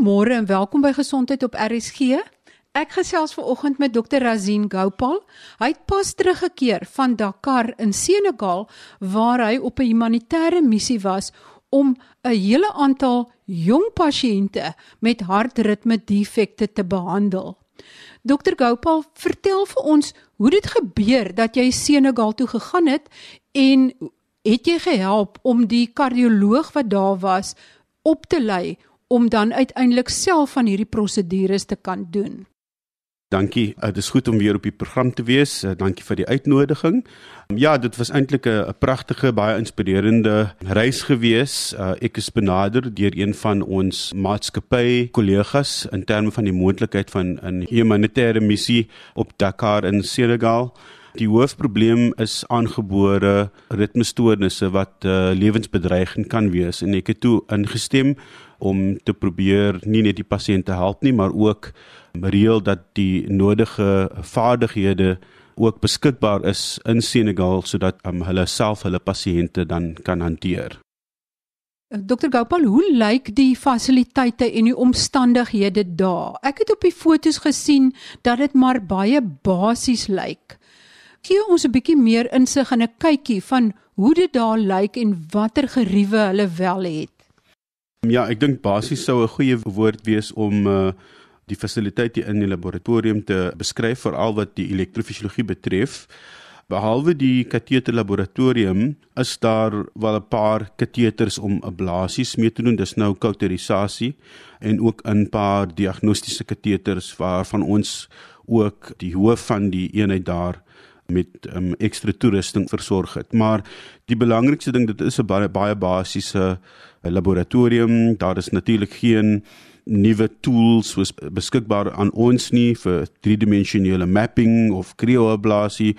Goeiemôre en welkom by Gesondheid op RSG. Ek gesels ver oggend met Dr. Razin Gopal. Hy het pas teruggekeer van Dakar in Senegal waar hy op 'n humanitêre missie was om 'n hele aantal jong pasiënte met hartritme defekte te behandel. Dr. Gopal, vertel vir ons hoe dit gebeur dat jy Senegal toe gegaan het en het jy gehelp om die kardioloog wat daar was op te lei om dan uiteindelik self van hierdie prosedures te kan doen. Dankie. Dit is goed om weer op die program te wees. Eh, dankie vir die uitnodiging. Ja, dit was eintlik 'n pragtige, baie inspirerende reis gewees. Uh, ek is benader deur een van ons maatskappy kollegas in terme van die moontlikheid van 'n humanitêre missie op Dakar in Senegal. Die hoofprobleem is aangebore ritmestoornisse wat uh, lewensbedreigend kan wees en ek het toe ingestem om te probeer nie net die pasiënt te help nie, maar ook reël dat die nodige vaardighede ook beskikbaar is in Senegal sodat um, hulle self hulle pasiënte dan kan hanteer. Dr Gopal, hoe lyk die fasiliteite en die omstandighede daar? Ek het op die foto's gesien dat dit maar baie basies lyk. Gee ons 'n bietjie meer insig en 'n kykie van hoe dit daar lyk en watter geriewe hulle wel het. Ja, ek dink basies sou 'n goeie woord wees om uh, die fasiliteite in die laboratorium te beskryf veral wat die elektrofisiologie betref. Behalwe die kateter laboratorium is daar wel 'n paar kateters om ablasies mee te doen. Dis nou kauterisasie en ook 'n paar diagnostiese kateters waarvan ons ook die hoof van die eenheid daar met um, ekstra toerusting versorg het. Maar die belangrikste ding dit is 'n baie baie basiese laboratorium. Daar is natuurlik geen nuwe tools soos beskikbaar aan ons nie vir driedimensionele mapping of krioablasie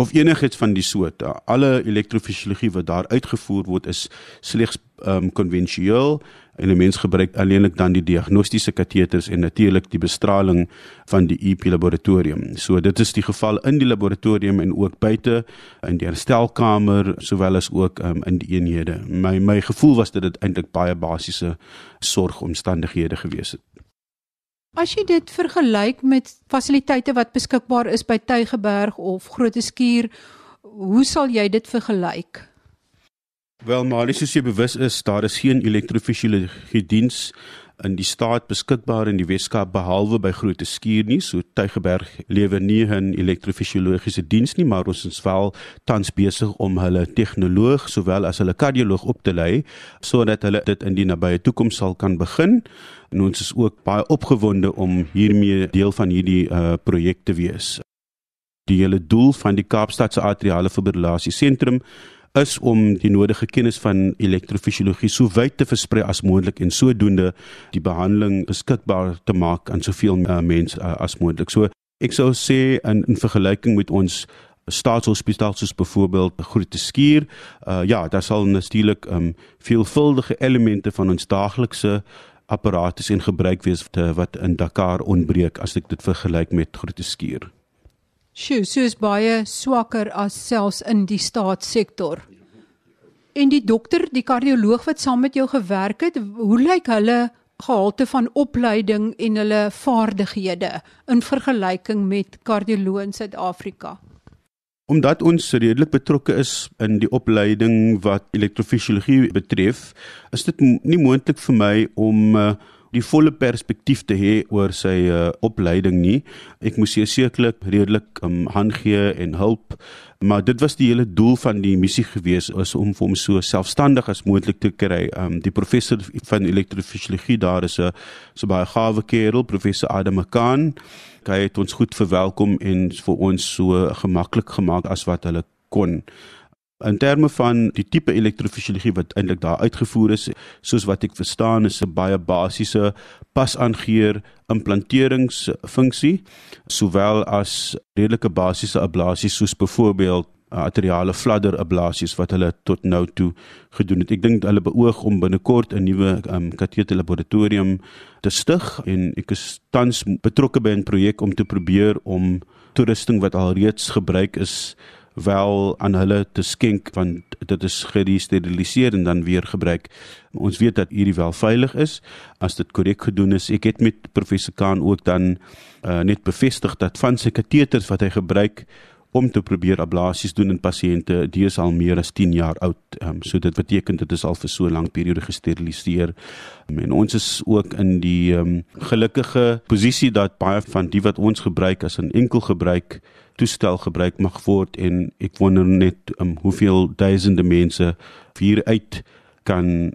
of enigiets van die soort. Alle elektrofisiologie wat daar uitgevoer word is slegs um, konvensioneel en 'n mens gebruik alleenlik dan die diagnostiese kateters en natuurlik die bestraling van die EP laboratorium. So dit is die geval in die laboratorium en ook buite in die herstelkamer sowel as ook um, in die eenhede. My my gevoel was dat dit eintlik baie basiese sorgomstandighede gewees het. As jy dit vergelyk met fasiliteite wat beskikbaar is by Tygerberg of Groteskuur, hoe sal jy dit vergelyk? Wel, maar as jy bewus is, daar is geen elektrofisiologie diens in die staat beskikbaar in die Weskaap behalwe by Grote Skuur nie. So Tygerberg lewer nie 'n elektrofisiologiese diens nie, maar ons is wel tans besig om hulle tegnoloog sowel as hulle kardioloog op te lei sodat hulle dit in die nabye toekoms sal kan begin. En ons is ook baie opgewonde om hiermee deel van hierdie uh, projek te wees. Die hele doel van die Kaapstadse Atriale Fibrillasie Sentrum is om die nodige kennis van elektrofisiologie so wyd te versprei as moontlik en sodoende die behandeling beskikbaar te maak aan soveel uh, mense uh, as moontlik. So ek sou sê in, in vergelyking met ons staatshospitaal soos byvoorbeeld Groete Skuur, uh, ja, daar sal natuurlik um, veelvuldige elemente van ons daaglikse apparate en gebruik wees te, wat in Dakar ontbreek as ek dit vergelyk met Groete Skuur. Sjoe, so is baie swakker as selfs in die staatssektor. En die dokter, die kardioloog wat saam met jou gewerk het, hoe lyk hulle gehalte van opleiding en hulle vaardighede in vergelyking met kardioloë in Suid-Afrika? Omdat ons redelik betrokke is in die opleiding wat elektrofisiologie betref, is dit nie moontlik vir my om uh, die volle perspektief te hê oor sy uh, opleiding nie. Ek moes sekerlik redelik um, hand gee en hulp, maar dit was die hele doel van die missie gewees is om hom so selfstandig as moontlik te kry. Um, die professor van elektrofisiologie daar is 'n so baie gawe kerel, professor Adam McCann. Hy het ons goed verwelkom en vir ons so gemaklik gemaak as wat hulle kon. In terme van die tipe elektrofisiologie wat eintlik daar uitgevoer is, soos wat ek verstaan, is 'n baie basiese pasaangeer implanteringsfunksie, sowel as redelike basiese ablasies soos byvoorbeeld arteriale fladder ablasies wat hulle tot nou toe gedoen het. Ek dink hulle beoog om binnekort 'n nuwe um, kateter laboratorium te stig en ek is tans betrokke by 'n projek om te probeer om toerusting wat alreeds gebruik is wel aan hulle te skenk want dit is geresteriliseer en dan weer gebruik. Ons weet dat hierdie wel veilig is as dit korrek gedoen is. Ek het met professor Kaan ook dan uh, net bevestig dat van sy kateters wat hy gebruik om te probeer ablasies doen in pasiënte, die is al meer as 10 jaar oud. Um, so dit beteken dit is al vir so 'n lang periode gesteriliseer. Um, en ons is ook in die um, gelukkige posisie dat baie van die wat ons gebruik as 'n enkel gebruik toestel gebruik mag word en ek wonder net um, hoeveel duisende mense hier uit kan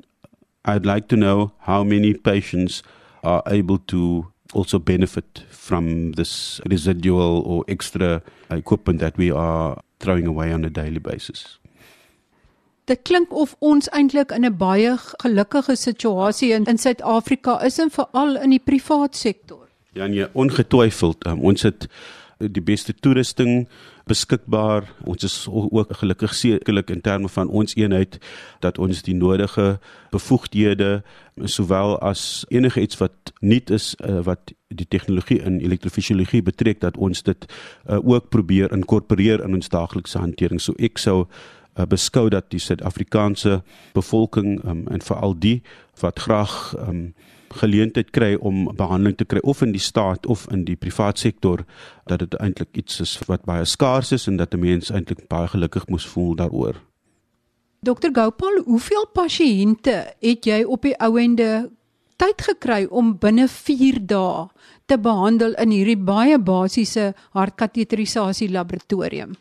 I'd like to know how many patients are able to also benefit from this residual or extra equipment that we are throwing away on a daily basis. Dit klink of ons eintlik in 'n baie gelukkige situasie in in Suid-Afrika is en veral in die privaat sektor. Ja nee, ongetwyfeld. Um, ons het die beste toerusting beskikbaar. Ons is ook gelukkig sekerlik in terme van ons eenheid dat ons die nodige bevoegdhede sowel as enige iets wat nuut is uh, wat die tegnologie in elektrofisiologie betrek dat ons dit uh, ook probeer inkorporeer in ons daaglikse hantering. So ek sou uh, beskou dat die Suid-Afrikaanse bevolking um, en veral die wat graag um, geleentheid kry om behandeling te kry of in die staat of in die privaat sektor dat dit eintlik iets is wat baie skaars is en dat 'n mens eintlik baie gelukkig moes voel daaroor. Dr Gopal, hoeveel pasiënte het jy op die ouende tyd gekry om binne 4 dae te behandel in hierdie baie basiese hartkateterisasie laboratorium?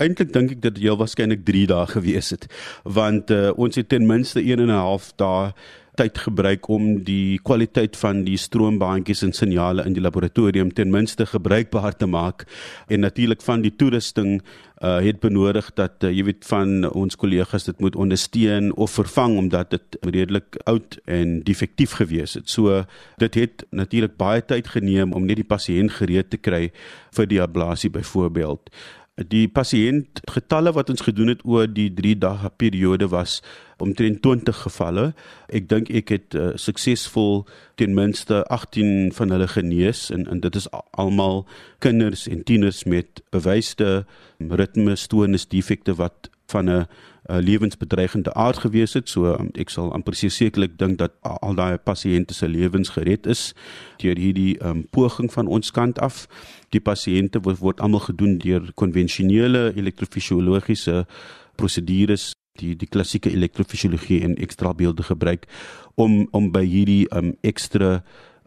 Eintlik dink ek dit heel waarskynlik 3 dae gewees het want uh, ons het ten minste 1 en 'n half dae tyd gebruik om die kwaliteit van die stroombaantjies en signale in die laboratorium ten minste gebruikbaar te maak en natuurlik van die toerusting uh, het benodig dat uh, jy weet van ons kollegas dit moet ondersteun of vervang omdat dit redelik oud en defektief gewees het. So dit het natuurlik baie tyd geneem om net die pasiënt gereed te kry vir die ablasie byvoorbeeld. Die pasiënt getalle wat ons gedoen het oor die 3 dae periode was omtrent 20 gevalle. Ek dink ek het uh, suksesvol ten minste 18 van hulle genees en en dit is almal kinders en tieners met bewyste ritme stoornis defekte wat van 'n uh, lewensbedreigende aard gewees het. So um, ek sal amper sekerlik dink dat al daai pasiënte se lewens gered is deur hierdie um, poging van ons kant af. Die pasiënte word, word almal gedoen deur konvensionele elektrofisiologiese prosedures die die klassieke elektrofisiologie en ekstra beelde gebruik om om by hierdie um ekstra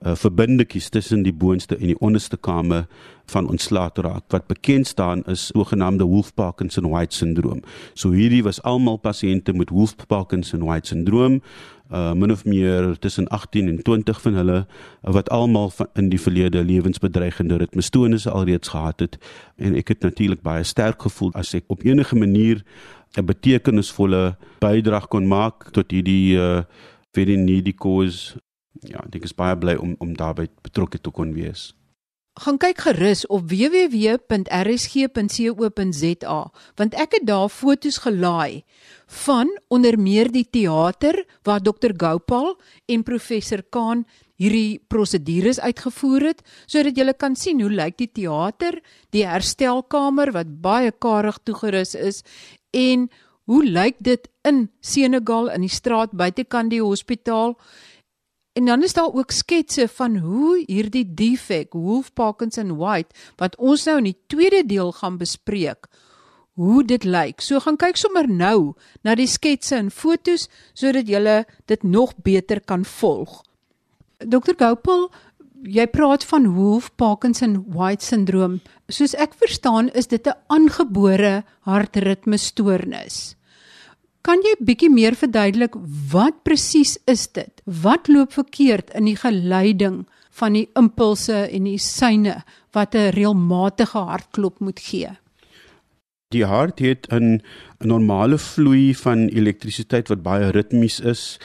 uh, verbindetjies tussen die boonste en die onderste kamer van ontslae te raak wat bekend staan is sogenaamde Wolff-Parkinson White syndroom. So hierdie was almal pasiënte met Wolff-Parkinson White syndroom uh min of meer tussen 18 en 20 van hulle uh, wat almal in die verlede lewensbedreigende ritmestonisse alreeds gehad het en ek het natuurlik baie sterk gevoel as ek op enige manier 'n betekenisvolle bydrae kon maak tot hierdie uh very needy cause. Ja, ek is baie bly om om daarbey betrokke te kon wees. Gaan kyk gerus op www.rsg.co.za want ek het daar foto's gelaai van onder meer die teater waar Dr Gopal en professor Kaan hierdie prosedures uitgevoer het sodat jy kan sien hoe lyk die teater, die herstelkamer wat baie karig toegerus is en hoe lyk dit in Senegal in die straat buitekant die hospitaal? En dan is daar ook sketse van hoe hierdie defek, Wolf Parkinson White, wat ons nou in die tweede deel gaan bespreek, hoe dit lyk. So gaan kyk sommer nou na die sketse en fotos sodat jy dit nog beter kan volg. Dr Gopal, jy praat van Wolf Parkinson White syndroom. Soos ek verstaan, is dit 'n aangebore hartritmestoornis. Kan jy bietjie meer verduidelik wat presies is dit? Wat loop verkeerd in die geleiding van die impulse en die syne wat 'n reëlmatige hartklop moet gee? Die hart het 'n normale vloei van elektrisiteit wat baie ritmies is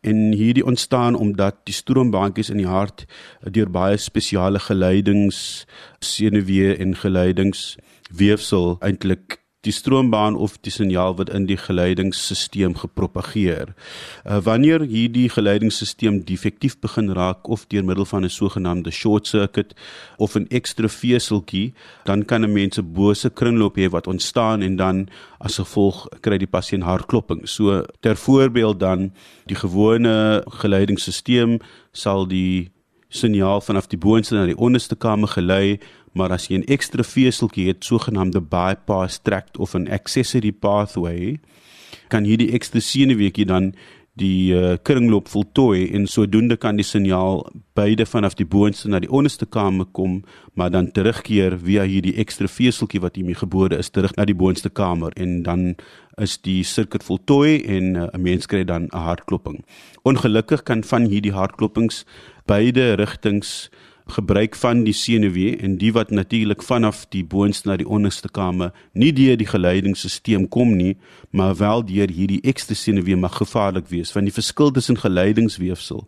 en hierdie ontstaan omdat die stroombaantjies in die hart deur baie spesiale geleidings senuwee en geleidings weefsel eintlik die stroombaan of die signaal wat in die geleidingsstelsel gepropageer. Uh, wanneer hierdie geleidingsstelsel defektief begin raak of deur middel van 'n sogenaamde short circuit of 'n ekstra veseltjie, dan kan 'n mens 'n bose kringloop hê wat ontstaan en dan as gevolg kry die pasiënt hartklopping. So ter voorbeeld dan die gewone geleidingsstelsel sal die signaal vanaf die boonste na die onderste kamer gelei maar as jy 'n ekstra veseltjie het, sogenaamde bypass tract of 'n accessory pathway, kan hierdie ekstra senuweetjie dan die uh, kringloop voltooi en sodoende kan die signaal beide vanaf die boonste na die onderste kamer kom, maar dan terugkeer via hierdie ekstra veseltjie wat hiermee gebore is terug na die boonste kamer en dan is die sirkel voltooi en uh, 'n mens kry dan 'n hartklopping. Ongelukkig kan van hierdie hartkloppings beide rigtings gebruik van die senuwee en die wat natuurlik vanaf die boonste na die onderste kamer nie deur die geleidingsstelsel kom nie, maar wel deur hierdie ekstra senuwee mag gevaarlik wees. Van die verskil tussen geleidingsweefsel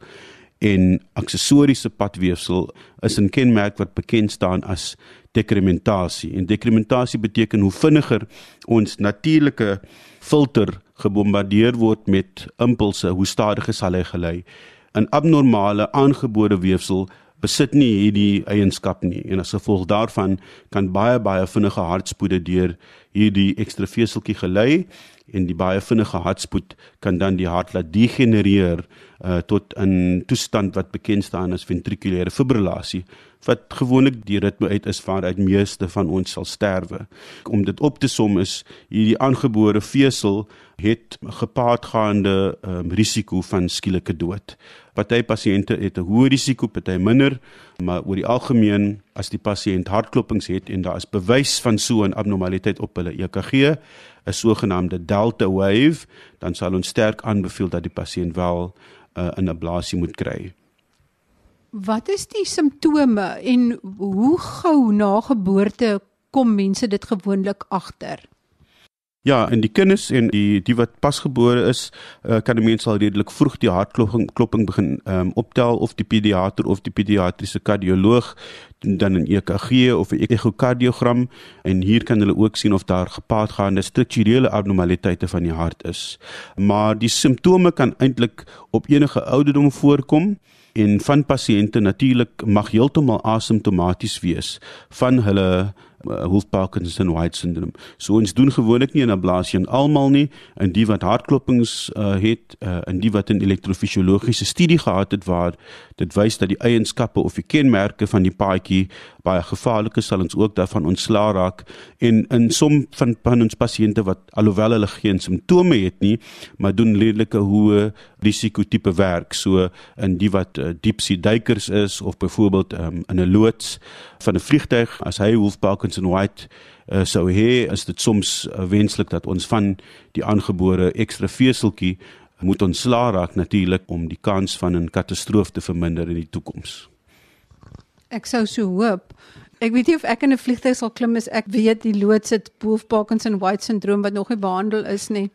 en aksessoriese padweefsel is 'n kenmerk wat bekend staan as dekrementasie. En dekrementasie beteken hoe vinniger ons natuurlike filter gebombardeer word met impulse, hoe stadiger sal hy gelei. 'n Abnormale aangebore weefsel besit nie hierdie eienskap nie. En as gevolg daarvan kan baie baie vinnige hartspoede deur hierdie ekstra veseltjie gelei en die baie vinnige hartspoed kan dan die hart laat degenereer uh, tot 'n toestand wat bekend staan as ventrikulêre fibrillasie wat gewoonlik die ritme uit is waaruit meeste van ons sal sterwe. Om dit op te som is hierdie aangebore vesel het gepaardgaande um, risiko van skielike dood. Party pasiënte het 'n hoë risiko, party minder, maar oor die algemeen as die pasiënt hartklopings het en daar is bewys van so 'n abnormaliteit op hulle EKG, 'n sogenaamde delta wave, dan sal ons sterk aanbeveel dat die pasiënt wel uh, 'n ablasie moet kry. Wat is die simptome en hoe gou na geboorte kom mense dit gewoonlik agter? Ja, en die kinders en die die wat pasgebore is, uh, kan 'n mens al redelik vroeg die hartklopping klopping begin um, optel of die pediater of die pediatriese kardioloog dan 'n EKG of 'n ekokardiogram en hier kan hulle ook sien of daar gepaardgaande strukturele abnormaliteite van die hart is. Maar die simptome kan eintlik op enige ouderdom voorkom en van pasiënte natuurlik mag heeltemal asymptomaties wees van hulle Wolf Parkinson White syndroom. So ons doen gewoonlik nie 'n ablasie aan almal nie, en die wat hartklopings uh, het, uh, en die wat 'n elektrofisiologiese studie gehad het waar dit wys dat die eienskappe of die kenmerke van die paadjie baie gevaarlik is, sal ons ook daarvan ontslaa raak. En in som van van ons pasiënte wat alhoewel hulle geen simptome het nie, maar doen redelike hoë risiko tipe werk, so in die wat uh, diepsee duikers is of byvoorbeeld um, in 'n loods van 'n vliegtyg as hy Wolf Parkinson Robinson White uh, sou hê is dit soms uh, wenslik dat ons van die aangebore ekstra veseltjie moet ontslaa raak natuurlik om die kans van 'n katastrofe te verminder in die toekoms. Ek sou so hoop. Ek weet nie of ek in 'n vliegtuig sal klim as ek weet die loods het Wolf Parkinson White syndroom wat nog nie behandel is nie.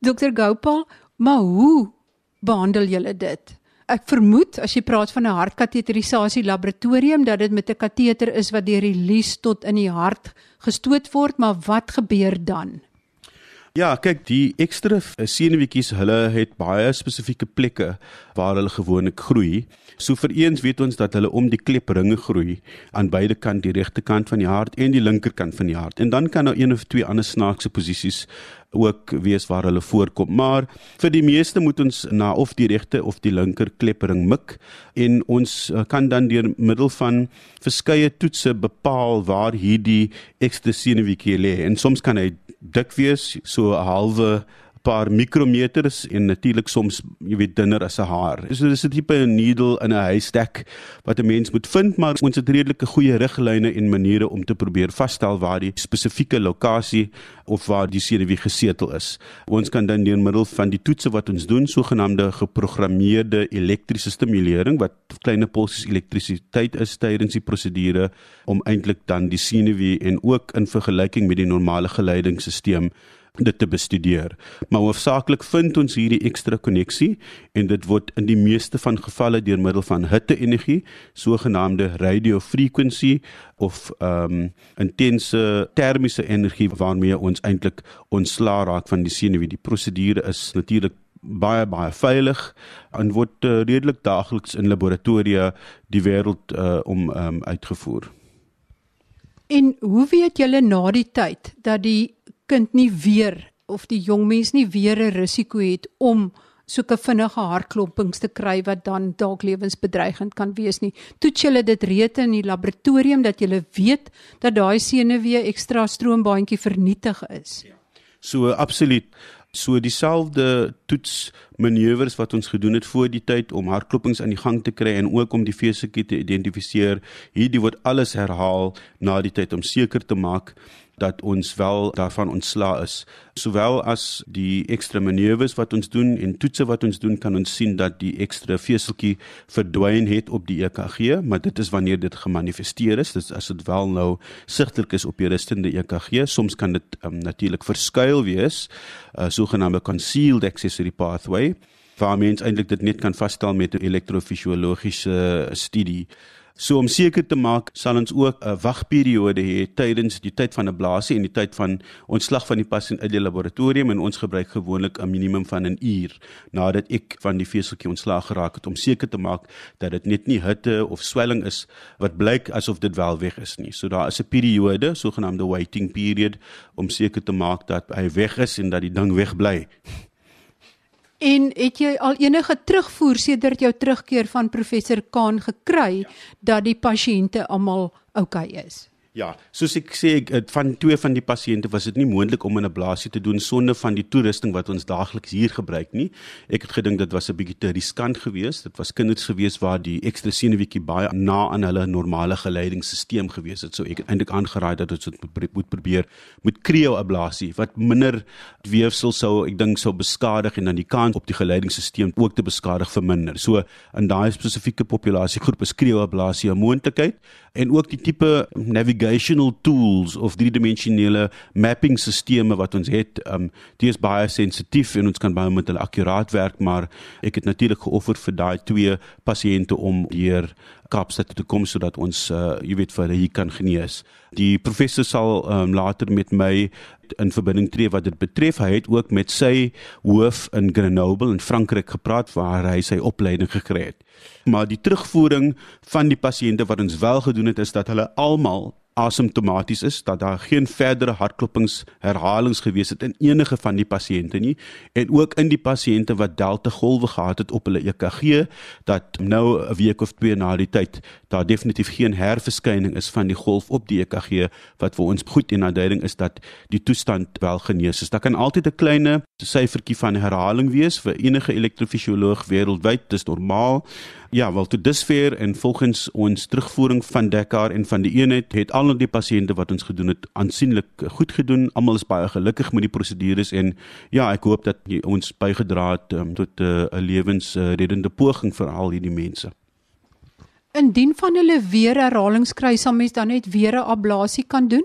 Dr Gopal, maar hoe behandel julle dit? Ek vermoed as jy praat van 'n hartkateterisasie laboratorium dat dit met 'n kateter is wat deur die lies tot in die hart gestoot word, maar wat gebeur dan? Ja, kyk, die ekstra senuweetjies, hulle het baie spesifieke plekke waar hulle gewoonlik groei. So vir eens weet ons dat hulle om die klepringe groei aan beide kant, die regterkant van die hart en die linkerkant van die hart. En dan kan daar een of twee ander snaakse posisies ook wees waar hulle voorkom. Maar vir die meeste moet ons na of die regte of die linker klepring mik en ons eh, kan dan deur middel van verskeie toetse bepaal waar hierdie ekstra senuweetjie lê. En soms kan hy dik wees, so 'n halwe paar mikrometers en natuurlik soms jy weet dunner as 'n haar. So dis 'n tipe needle in 'n haystack wat 'n mens moet vind, maar ons het redelike goeie riglyne en maniere om te probeer vasstel waar die spesifieke lokasie of waar die senuwee gesetel is. Ons kan dan deur middel van die toetse wat ons doen, sogenaamde geprogrammeerde elektriese stimulering wat klein pulsies elektrisiteit is tydens die prosedure om eintlik dan die senuwee en ook in vergelyking met die normale geleidingsstelsel dit te bestudeer. Maar hoofsaaklik vind ons hierdie ekstra koneksie en dit word in die meeste van gevalle deur middel van hitte-energie, sogenaamde radiofrequensie of ehm um, intense termiese energie waarmee ons eintlik ontslaa raak van die senuwee. Die prosedure is natuurlik baie baie veilig en word uh, redelik daagliks in laboratoria die wêreld uh, om um, uitgevoer. En hoe weet julle na die tyd dat die kind nie weer of die jong mens nie weer 'n risiko het om soeke vinnige hartklopings te kry wat dan dalk lewensbedreigend kan wees nie. Toets julle dit reeds in die laboratorium dat julle weet dat daai senuwee ekstra stroombaantjie vernietig is. Ja. So absoluut so dieselfde toets manoeuvres wat ons gedoen het voor die tyd om hartklopings aan die gang te kry en ook om die vesekie te identifiseer hierdie word alles herhaal na die tyd om seker te maak dat ons wel daarvan ontslaa is. Sowel as die ekstra manoeuvres wat ons doen en toetse wat ons doen, kan ons sien dat die ekstra veseltjie verdwyn het op die EKG, maar dit is wanneer dit gemanifesteer is. Dit as dit wel nou sigtelik is op die rustende EKG, soms kan dit um, natuurlik verskuil wees, 'n uh, sogenaamde concealed accessory pathway, waar mens eintlik dit net kan vasstel met 'n elektrofisiologiese studie. So om seker te maak sal ons ook 'n wagperiode hê tydens die tyd van 'n blaasie en die tyd van ontslag van die pasiënt uit die laboratorium en ons gebruik gewoonlik 'n minimum van 'n uur nadat ek van die veseltjie ontslaag geraak het om seker te maak dat dit net nie hitte of swelling is wat blyk asof dit wel weg is nie. So daar is 'n periode, sogenaamde waiting period om seker te maak dat hy weg is en dat die ding wegbly. En het jy al enige terugvoer sedert jou terugkeer van professor Kaan gekry ja. dat die pasiënte almal oukei okay is? Ja, soos ek sê ek van twee van die pasiënte was dit nie moontlik om 'n ablasie te doen sonder van die toerusting wat ons daagliks hier gebruik nie. Ek het gedink dit was 'n bietjie te riskant geweest. Dit was kinders geweest waar die ekstra senuweetjie baie na aan hulle normale geleidingssisteem geweest het. So ek het eintlik aangeraai dat ons dit moet probeer met krioablasie wat minder weefsel sou ek dink sou beskadig en dan die kans op die geleidingssisteem ook te beskadig verminder. So in daai spesifieke populasiegroep is krioablasie 'n moontlikheid en ook die tipe navigational tools of driedimensionele mapping sisteme wat ons het, um die is baie sensitief en ons kan baie met hulle akkuraat werk, maar ek het natuurlik geoffer vir daai twee pasiënte om deur Kaapstad te kom sodat ons uh, jy weet vir hulle hier kan genees. Die professor sal um, later met my in verbinding tree wat dit betref. Hy het ook met sy hoof in Grenoble in Frankryk gepraat waar hy sy opleiding gekry het. Maar die terugvoering van die pasiënte wat ons wel gedoen het is dat hulle almal asymptomaties is dat daar geen verdere hartklopings herhalings gewees het in enige van die pasiënte nie en ook in die pasiënte wat delta golwe gehad het op hulle EKG dat nou 'n week of twee na die tyd daar definitief geen herverskyning is van die golf op die EKG wat vir ons goed en aanduiding is dat die toestand wel genees is. Daar kan altyd 'n klein syfertjie van herhaling wees vir enige elektrofisioloog wêreldwyd, dis normaal. Ja, wel tot dusver en volgens ons terugvoering van Dekkar en van die eenheid het al die pasiënte wat ons gedoen het aansienlik goed gedoen. Almal is baie gelukkig met die prosedures en ja, ek hoop dat ons bygedra het um, tot eh, 'n uh, lewensreddende uh, poging vir al hierdie mense. Indien van hulle weer herhalings kry, sal mens dan net weer 'n ablasie kan doen?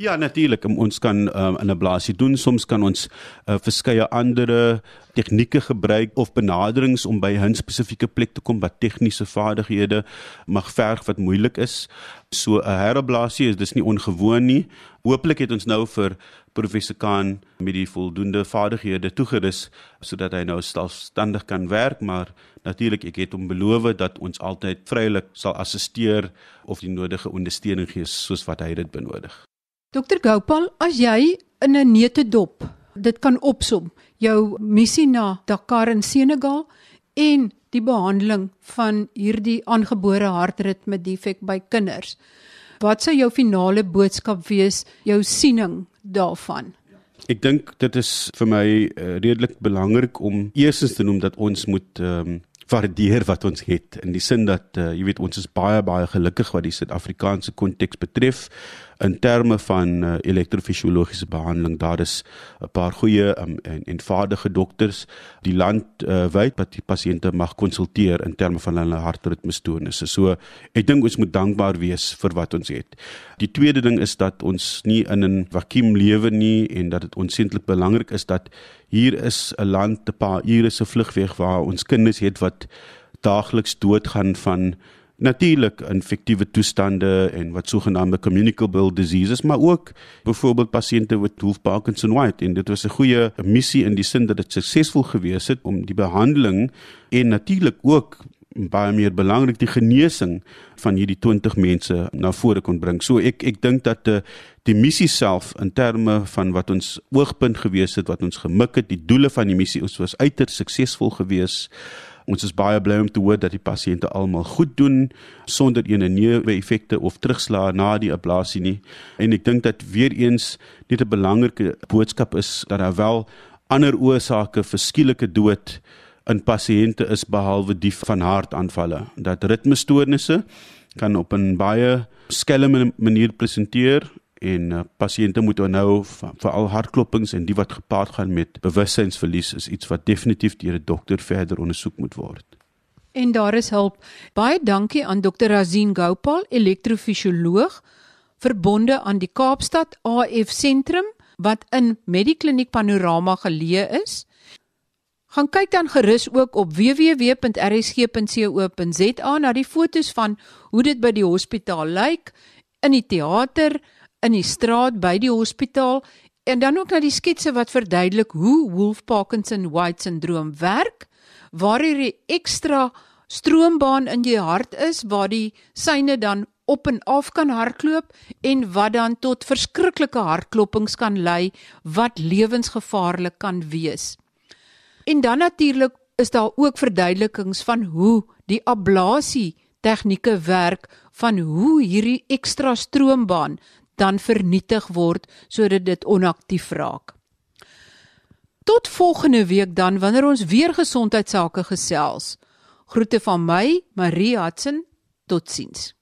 Ja, natuurlik. Ons kan um, in 'n blasie doen. Soms kan ons uh, verskeie ander tegnieke gebruik of benaderings om by 'n spesifieke plek te kom wat tegniese vaardighede mag verg wat moeilik is. So 'n herablasie is dis nie ongewoon nie. Hooplik het ons nou vir professor Khan met die voldoende vaardighede toegerus sodat hy nou selfstandig kan werk, maar natuurlik ek het hom beloof dat ons altyd vrylik sal assisteer of die nodige ondersteuning gee soos wat hy dit benodig. Dokter Gopal, as jy in 'n neutedop dit kan opsom, jou missie na Dakar in Senegal en die behandeling van hierdie aangebore hartritme defek by kinders. Wat sou jou finale boodskap wees, jou siening daarvan? Ek dink dit is vir my uh, redelik belangrik om eersens te noem dat ons moet ehm um, waardeer wat ons het in die sin dat uh, jy weet ons is baie baie gelukkig wat die Suid-Afrikaanse konteks betref in terme van uh, elektrofisiologiese behandeling daar is 'n paar goeie um, en eenvoudige dokters die land uh, wyd wat die pasiënte mag konsulteer in terme van hulle hartritmestoornisse. So ek dink ons moet dankbaar wees vir wat ons het. Die tweede ding is dat ons nie in 'n vakuum lewe nie en dat dit ontsettend belangrik is dat hier is 'n land 'n paar ure se vlugweg waar ons kinders het wat daagliks doodgaan van natuurlik infektiewe toestande en wat sogenaamde communicable diseases maar ook byvoorbeeld pasiënte met Wolff Parkinson White en dit was 'n goeie missie in die sin dat dit suksesvol gewees het om die behandeling en natuurlik ook baie meer belangrik die genesing van hierdie 20 mense na vore kon bring. So ek ek dink dat die, die missie self in terme van wat ons oogpunt gewees het, wat ons gemik het, die doele van die missie was uiters suksesvol geweest. Ons is baie bly om te hoor dat die pasiënte almal goed doen sonder enige neeweffekte of terugslae na die ablasie nie. En ek dink dat weer eens net 'n belangrike boodskap is dat daar wel ander oorsake vir skielike dood in pasiënte is behalwe die van hartaanvalle. Dat ritmestoornisse kan op 'n baie skelm manier presenteer en uh, pasiënte moet nou veral hartklopings en die wat gepaard gaan met bewussynsverlies is iets wat definitief deur 'n dokter verder ondersoek moet word. En daar is hulp. Baie dankie aan Dr. Razin Gopal, elektrofisioloog verbonde aan die Kaapstad AF sentrum wat in Medikliniek Panorama geleë is. Gaan kyk dan gerus ook op www.rsg.co.za na die fotos van hoe dit by die hospitaal lyk in die teater in die straat by die hospitaal en dan ook na die sketse wat verduidelik hoe Wolff Parkinson White syndroom werk waar hier 'n ekstra stroombaan in jou hart is waar die syne dan op en af kan hardloop en wat dan tot verskriklike hartklopings kan lei wat lewensgevaarlik kan wees. En dan natuurlik is daar ook verduidelikings van hoe die ablasie tegnieke werk van hoe hierdie ekstra stroombaan dan vernietig word sodat dit onaktief raak. Tot volgende week dan wanneer ons weer gesondheidsake gesels. Groete van my, Marie Hudson. Totsiens.